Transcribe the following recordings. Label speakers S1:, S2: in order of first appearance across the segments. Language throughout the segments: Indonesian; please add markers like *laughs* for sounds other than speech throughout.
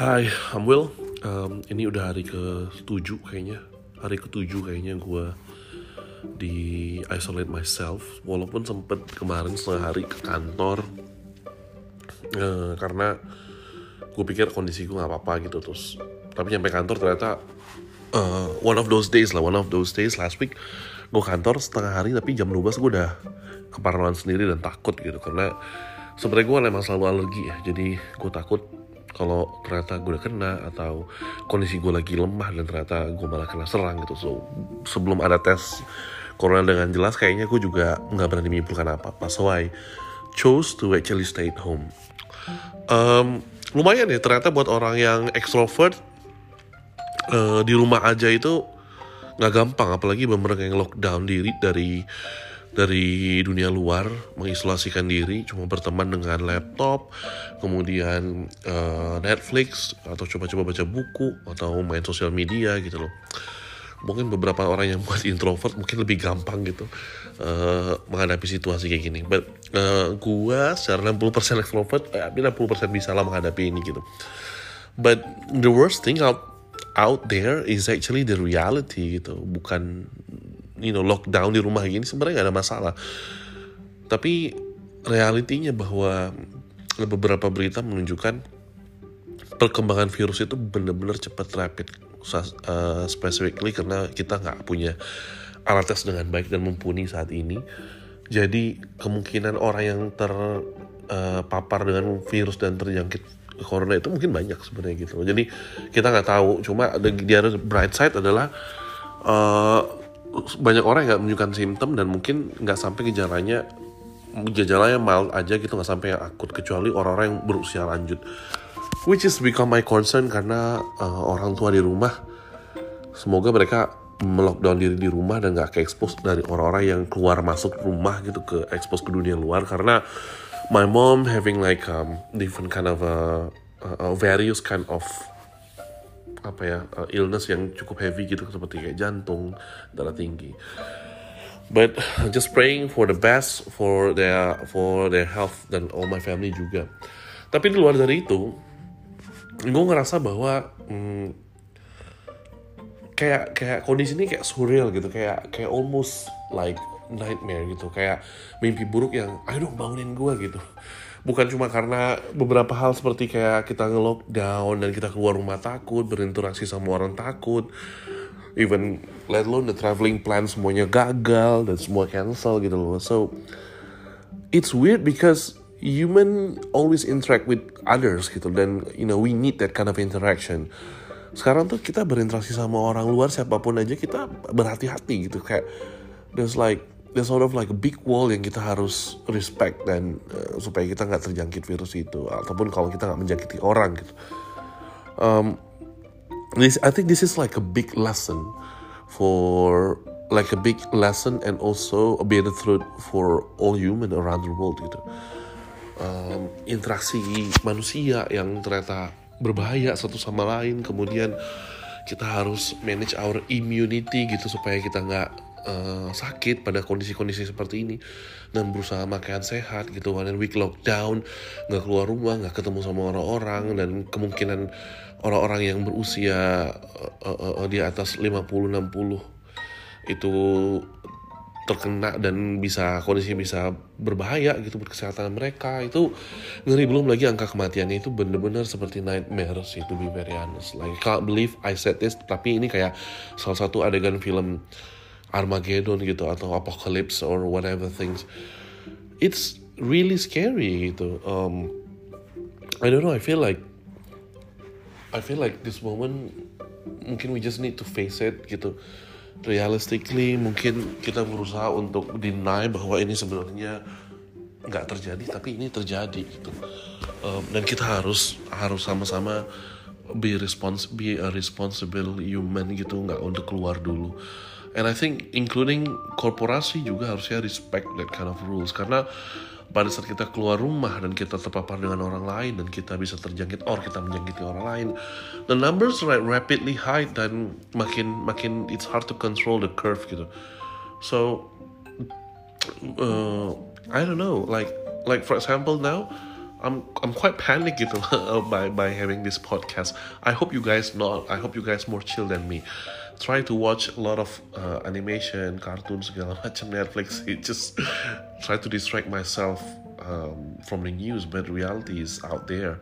S1: Hai, I'm Will. Um, ini udah hari ke-7 kayaknya. Hari ke-7 kayaknya gue di isolate myself. Walaupun sempet kemarin setengah hari ke kantor. Eh, karena gue pikir kondisi gue gak apa-apa gitu. Terus, tapi nyampe kantor ternyata eh, one of those days lah. One of those days last week gue kantor setengah hari tapi jam 12 gue udah keparnoan sendiri dan takut gitu. Karena sebenarnya gue memang selalu alergi ya. Jadi gue takut kalau ternyata gue udah kena atau kondisi gue lagi lemah dan ternyata gue malah kena serang gitu. So sebelum ada tes corona dengan jelas kayaknya gue juga nggak berani menyimpulkan apa-apa. So I chose to actually stay at home. Um, lumayan ya ternyata buat orang yang extrovert uh, di rumah aja itu nggak gampang. Apalagi bener yang lockdown diri dari dari dunia luar mengisolasikan diri cuma berteman dengan laptop kemudian uh, Netflix atau coba-coba baca buku atau main sosial media gitu loh. Mungkin beberapa orang yang buat introvert mungkin lebih gampang gitu uh, menghadapi situasi kayak gini. But uh, gua secara 60% extrovert eh, 60% bisa lah menghadapi ini gitu. But the worst thing out out there is actually the reality gitu bukan you know lockdown di rumah gini sebenarnya gak ada masalah. Tapi realitinya bahwa beberapa berita menunjukkan perkembangan virus itu benar-benar cepat rapid uh, specifically karena kita nggak punya alat tes dengan baik dan mumpuni saat ini. Jadi kemungkinan orang yang terpapar uh, dengan virus dan terjangkit corona itu mungkin banyak sebenarnya gitu jadi kita nggak tahu cuma other bright side adalah uh, banyak orang yang nggak menunjukkan simptom dan mungkin nggak sampai gejalanya gejalanya mild aja gitu nggak sampai yang akut kecuali orang-orang yang berusia lanjut. Which is become my concern karena uh, orang tua di rumah semoga mereka melockdown diri di rumah dan nggak ke expose dari orang-orang yang keluar masuk rumah gitu ke expose ke dunia luar. Karena my mom having like um, different kind of a, a, a various kind of apa ya uh, illness yang cukup heavy gitu seperti kayak jantung darah tinggi. But just praying for the best for their for their health dan all my family juga. Tapi di luar dari itu gue ngerasa bahwa hmm, kayak kayak kondisi ini kayak surreal gitu. Kayak kayak almost like nightmare gitu. Kayak mimpi buruk yang ayo dong bangunin gue gitu bukan cuma karena beberapa hal seperti kayak kita nge-lockdown dan kita keluar rumah takut berinteraksi sama orang takut even let alone the traveling plan semuanya gagal dan semua cancel gitu loh. So it's weird because human always interact with others gitu dan you know we need that kind of interaction. Sekarang tuh kita berinteraksi sama orang luar siapa pun aja kita berhati-hati gitu kayak there's like there's sort of like a big wall yang kita harus respect dan uh, supaya kita nggak terjangkit virus itu ataupun kalau kita nggak menjangkiti orang gitu. Um, this I think this is like a big lesson for like a big lesson and also a better truth for all human around the world gitu. Um, interaksi manusia yang ternyata berbahaya satu sama lain kemudian kita harus manage our immunity gitu supaya kita nggak uh, sakit pada kondisi-kondisi seperti ini dan berusaha makan sehat gitu. Dan week lockdown nggak keluar rumah nggak ketemu sama orang-orang dan kemungkinan orang-orang yang berusia uh, uh, uh, di atas 50-60 itu terkena dan bisa kondisi bisa berbahaya gitu buat kesehatan mereka. Itu ngeri belum lagi angka kematiannya. Itu bener-bener seperti nightmare sih to be very honest like can't believe I said this tapi ini kayak salah satu adegan film Armageddon gitu atau Apocalypse or whatever things. It's really scary gitu um, I don't know I feel like I feel like this moment mungkin we just need to face it gitu. Realistically mungkin kita berusaha untuk deny bahwa ini sebenarnya nggak terjadi tapi ini terjadi gitu. Um, dan kita harus harus sama-sama be respons be a responsible human gitu nggak untuk keluar dulu and I think including korporasi juga harusnya respect that kind of rules karena pada saat kita keluar rumah dan kita terpapar dengan orang lain dan kita bisa terjangkit or kita menjangkiti orang lain the numbers right rapidly high dan makin makin it's hard to control the curve gitu so uh, I don't know like like for example now I'm I'm quite panic gitu *laughs* by by having this podcast. I hope you guys not. I hope you guys more chill than me. Try to watch a lot of uh, animation, cartoon segala *laughs* macam Netflix. It just try to distract myself um, from the news, but reality is out there.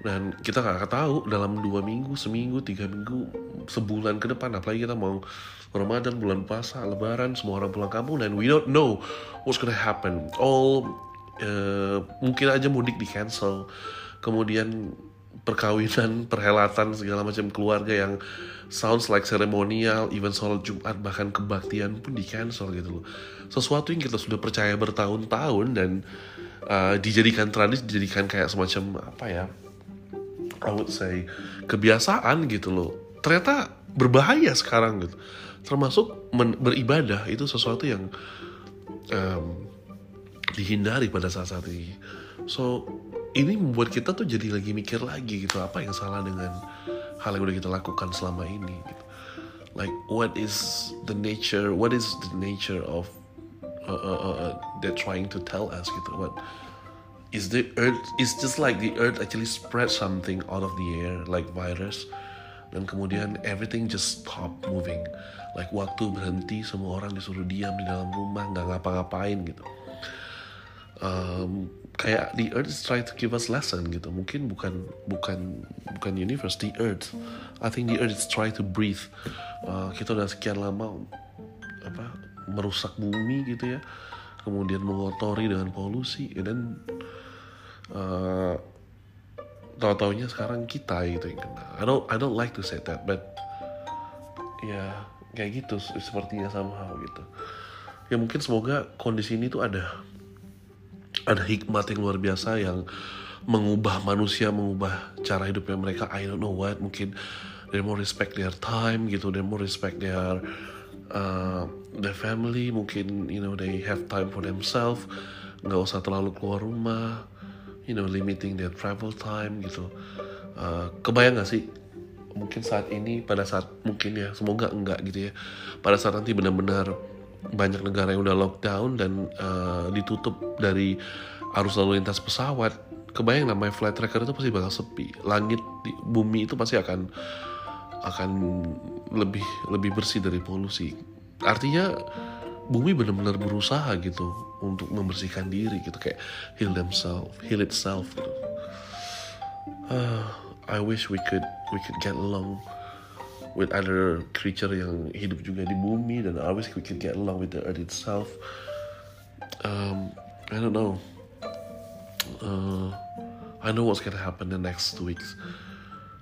S1: Dan kita nggak tahu dalam dua minggu, seminggu, tiga minggu, sebulan ke depan, apalagi kita mau Ramadan, bulan puasa, Lebaran, semua orang pulang kampung dan we don't know what's gonna happen. All uh, mungkin aja mudik di cancel, kemudian perkawinan, perhelatan segala macam keluarga yang sounds like ceremonial, even sholat Jumat bahkan kebaktian pun di cancel gitu loh. Sesuatu yang kita sudah percaya bertahun-tahun dan uh, dijadikan tradisi, dijadikan kayak semacam apa ya? I would say kebiasaan gitu loh. Ternyata berbahaya sekarang gitu. Termasuk beribadah itu sesuatu yang um, dihindari pada saat-saat ini. So ini membuat kita tuh jadi lagi mikir lagi gitu apa yang salah dengan hal yang udah kita lakukan selama ini. Gitu. Like what is the nature? What is the nature of uh, uh, uh, uh they're trying to tell us gitu? What is the earth is just like the earth actually spread something out of the air like virus dan kemudian everything just stop moving like waktu berhenti semua orang disuruh diam di dalam rumah nggak ngapa-ngapain gitu um, kayak the earth is trying to give us lesson gitu. Mungkin bukan bukan bukan universe the earth. I think the earth is trying to breathe. Uh, kita udah sekian lama apa merusak bumi gitu ya. Kemudian mengotori dengan polusi dan uh, tahu-taunya sekarang kita gitu yang kena. I don't I don't like to say that but ya kayak gitu sepertinya somehow gitu. Ya mungkin semoga kondisi ini tuh ada ada hikmat yang luar biasa yang mengubah manusia mengubah cara hidupnya mereka. I don't know what. Mungkin they more respect their time gitu. They more respect their uh, their family. Mungkin you know they have time for themselves. Nggak usah terlalu keluar rumah you know limiting their travel time gitu. Uh, kebayang gak sih? Mungkin saat ini pada saat mungkin ya semoga enggak gitu ya. Pada saat nanti benar-benar banyak negara yang udah lockdown dan uh, ditutup dari arus lalu lintas pesawat. Kebayang namanya flight tracker itu pasti bakal sepi. Langit di bumi itu pasti akan akan lebih lebih bersih dari polusi. Artinya bumi benar-benar berusaha gitu untuk membersihkan diri gitu kayak heal themselves heal itself gitu. Uh, I wish we could we could get along with other creature yang hidup juga di bumi dan wish we could get along with the earth itself. Um, I don't know. Uh, I know what's gonna happen the next two weeks,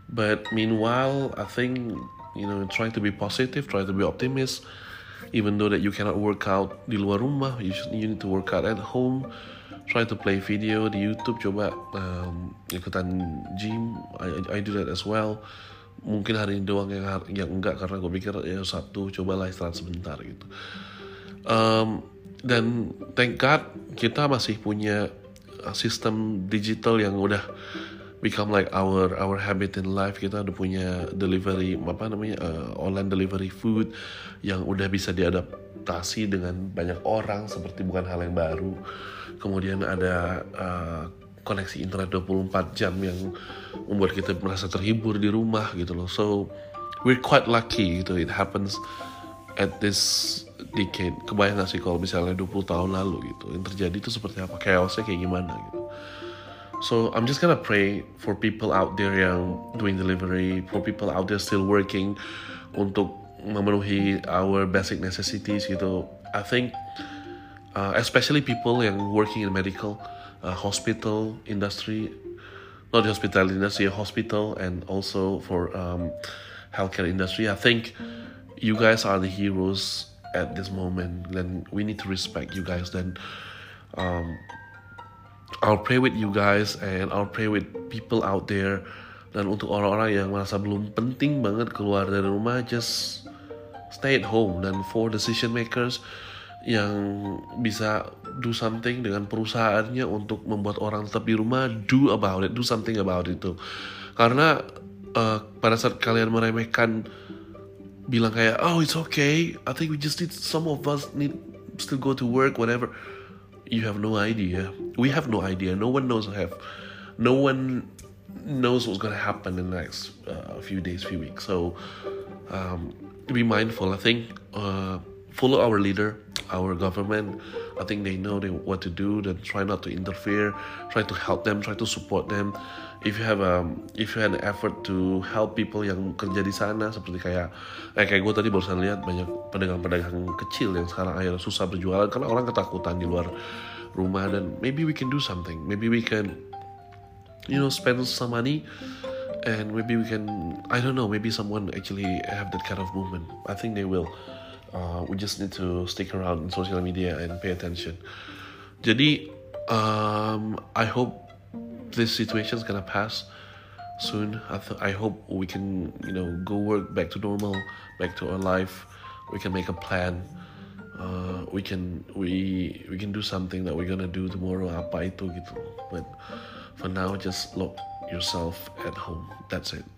S1: but meanwhile, I think you know trying to be positive, trying to be optimist. Even though that you cannot work out di luar rumah you, should, you need to work out at home. Try to play video di YouTube coba um, ikutan gym. I, I do that as well mungkin hari ini doang yang yang enggak karena gue pikir ya Sabtu cobalah istirahat sebentar gitu. Um, dan thank God kita masih punya sistem digital yang udah become like our our habit in life. Kita udah punya delivery apa namanya uh, online delivery food yang udah bisa diadaptasi dengan banyak orang seperti bukan hal yang baru. Kemudian ada uh, koneksi internet 24 jam yang membuat kita merasa terhibur di rumah gitu loh. So we're quite lucky gitu. It happens at this decade. Kebayang gak sih kalau misalnya 20 tahun lalu gitu yang terjadi itu seperti apa? Chaosnya kayak gimana gitu. So I'm just gonna pray for people out there yang doing delivery, for people out there still working untuk memenuhi our basic necessities gitu. I think uh, especially people yang working in medical, hospital industry, not the hospital industry, hospital and also for um, healthcare industry. I think you guys are the heroes at this moment. Then we need to respect you guys. Then um, I'll pray with you guys and I'll pray with people out there dan untuk orang-orang yang merasa belum penting banget keluar dari rumah just stay at home dan for decision makers yang bisa do something dengan perusahaannya untuk membuat orang tetap di rumah do about it do something about itu karena uh, pada saat kalian meremehkan bilang kayak oh it's okay I think we just need some of us need still go to work whatever you have no idea. We have no idea. No one knows have, no one knows what's gonna happen in the next uh, few days, few weeks. So um, be mindful. I think uh, follow our leader, our government. I think they know they, what to do. Then try not to interfere. Try to help them. Try to support them. If you have um, if you had an effort to help people yang kerja di sana seperti kayak eh, kayak gue tadi barusan lihat banyak pedagang-pedagang kecil yang sekarang akhirnya susah berjualan karena orang ketakutan di luar rumah dan maybe we can do something. Maybe we can you know spend some money and maybe we can i don't know maybe someone actually have that kind of movement i think they will uh, we just need to stick around in social media and pay attention. Jadi um, i hope this situation is gonna pass soon. I, th- I hope we can you know go work back to normal back to our life. We can make a plan. Uh, we can we we can do something that we're gonna do tomorrow. Apa itu gitu. But for now just lock yourself at home. That's it